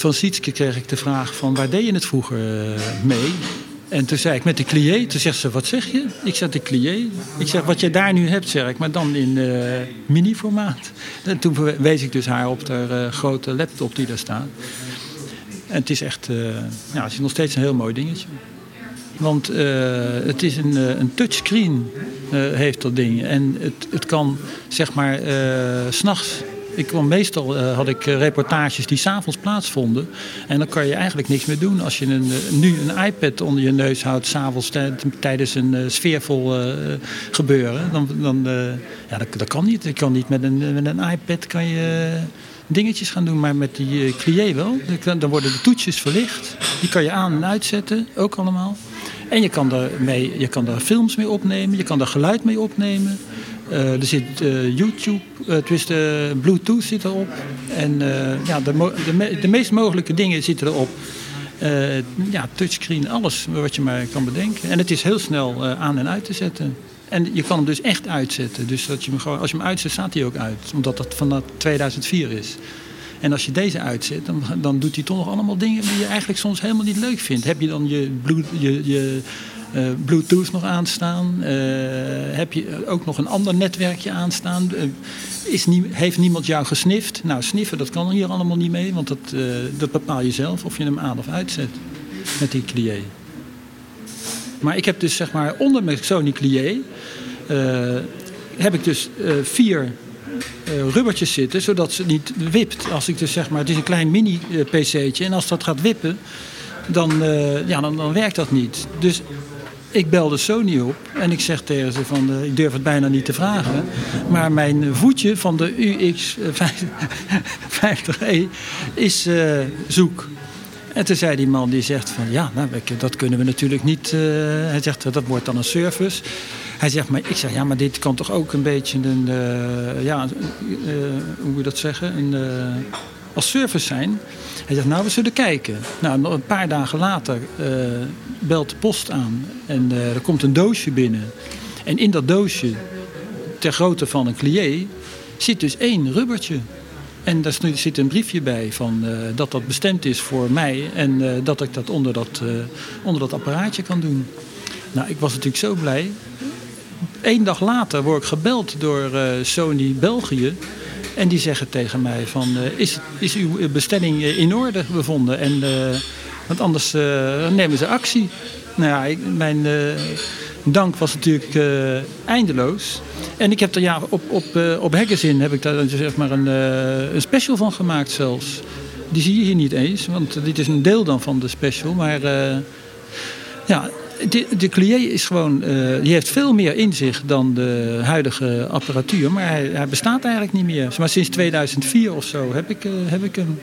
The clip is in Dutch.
van Sietske kreeg ik de vraag van waar deed je het vroeger mee? En toen zei ik met de clié. Toen zegt ze, wat zeg je? Ik zeg de clié. Ik zeg, wat je daar nu hebt, zeg ik, maar dan in uh, mini-formaat. En toen wees ik dus haar op de uh, grote laptop die daar staat. En het is echt, ja, het is nog steeds een heel mooi dingetje. Want het is een, een touchscreen, heeft dat ding. En het, het kan, zeg maar, s s'nachts ik kwam meestal uh, had ik uh, reportages die s'avonds plaatsvonden. En dan kan je eigenlijk niks meer doen. Als je een, uh, nu een iPad onder je neus houdt, s'avonds tijdens een sfeervol gebeuren. Dan, dan ja, dat, dat, kan niet. Je kan niet met een, met een iPad kan je dingetjes gaan doen. Maar met die clié wel. Dan worden de toetjes verlicht. Die kan je aan en uitzetten, ook allemaal. En je kan, er mee, je kan daar films mee opnemen, je kan daar geluid mee opnemen. Uh, er zit uh, YouTube, uh, Bluetooth zit erop. En ja, de, de, de, meest mogelijke dingen zitten erop. ja, touchscreen, alles wat je maar kan bedenken. En het is heel snel aan en uit te zetten. En je kan hem dus echt uitzetten. Dus dat je hem gewoon, als je hem uitzet, staat hij ook uit. Omdat dat van 2004 is. En als je deze uitzet, dan, dan doet hij toch nog allemaal dingen die je eigenlijk soms helemaal niet leuk vindt. Heb je dan je, je, je uh, Bluetooth nog aanstaan? Uh, heb je ook nog een ander netwerkje aanstaan? Uh, is heeft niemand jou gesnift? Nou, sniffen, dat kan hier allemaal niet mee, want dat, dat bepaal je zelf of je hem aan of uitzet met die clié. Maar ik heb dus zeg maar onder mijn Sony clié heb ik dus vier rubbertjes zitten, zodat ze niet wipt. Als ik dus zeg maar, het is een klein mini PC'tje en als dat gaat wippen, dan, ja, dan, dan werkt dat niet. Dus ik belde Sony op en ik zeg tegen ze van, uh, ik durf het bijna niet te vragen, maar mijn voetje van de UX50E is uh, zoek. En toen zei die man, die zegt van, ja, nou, dat kunnen we natuurlijk niet. Uh, hij zegt, dat wordt dan een service. Hij zegt, maar ik zeg, ja, maar dit kan toch ook een beetje een, ja, hoe moet je dat zeggen, een, als service zijn. Hij zegt, nou, we zullen kijken. Nou, een paar dagen later uh, belt de post aan en uh, er komt een doosje binnen. En in dat doosje, ter grootte van een clié, zit dus één rubbertje. En daar zit een briefje bij van, uh, dat dat bestemd is voor mij en dat ik dat onder dat, onder dat apparaatje kan doen. Nou, ik was natuurlijk zo blij. Eén dag later word ik gebeld door Sony België. En die zeggen tegen mij van, uh, is, is uw bestelling eh, in orde bevonden? En, uh, want anders nemen ze actie. Nou ja, mijn dank was natuurlijk eindeloos. En ik heb er ja, op, op, op Hackazin heb ik daar zeg maar een, een special van gemaakt zelfs. Die zie je hier niet eens, want dit is een deel dan van de special. Maar ja, de, de is gewoon, uh, die heeft veel meer in zich dan de huidige apparatuur. Maar hij, bestaat eigenlijk niet meer. Maar sinds 2004 of zo heb ik, uh, heb ik hem.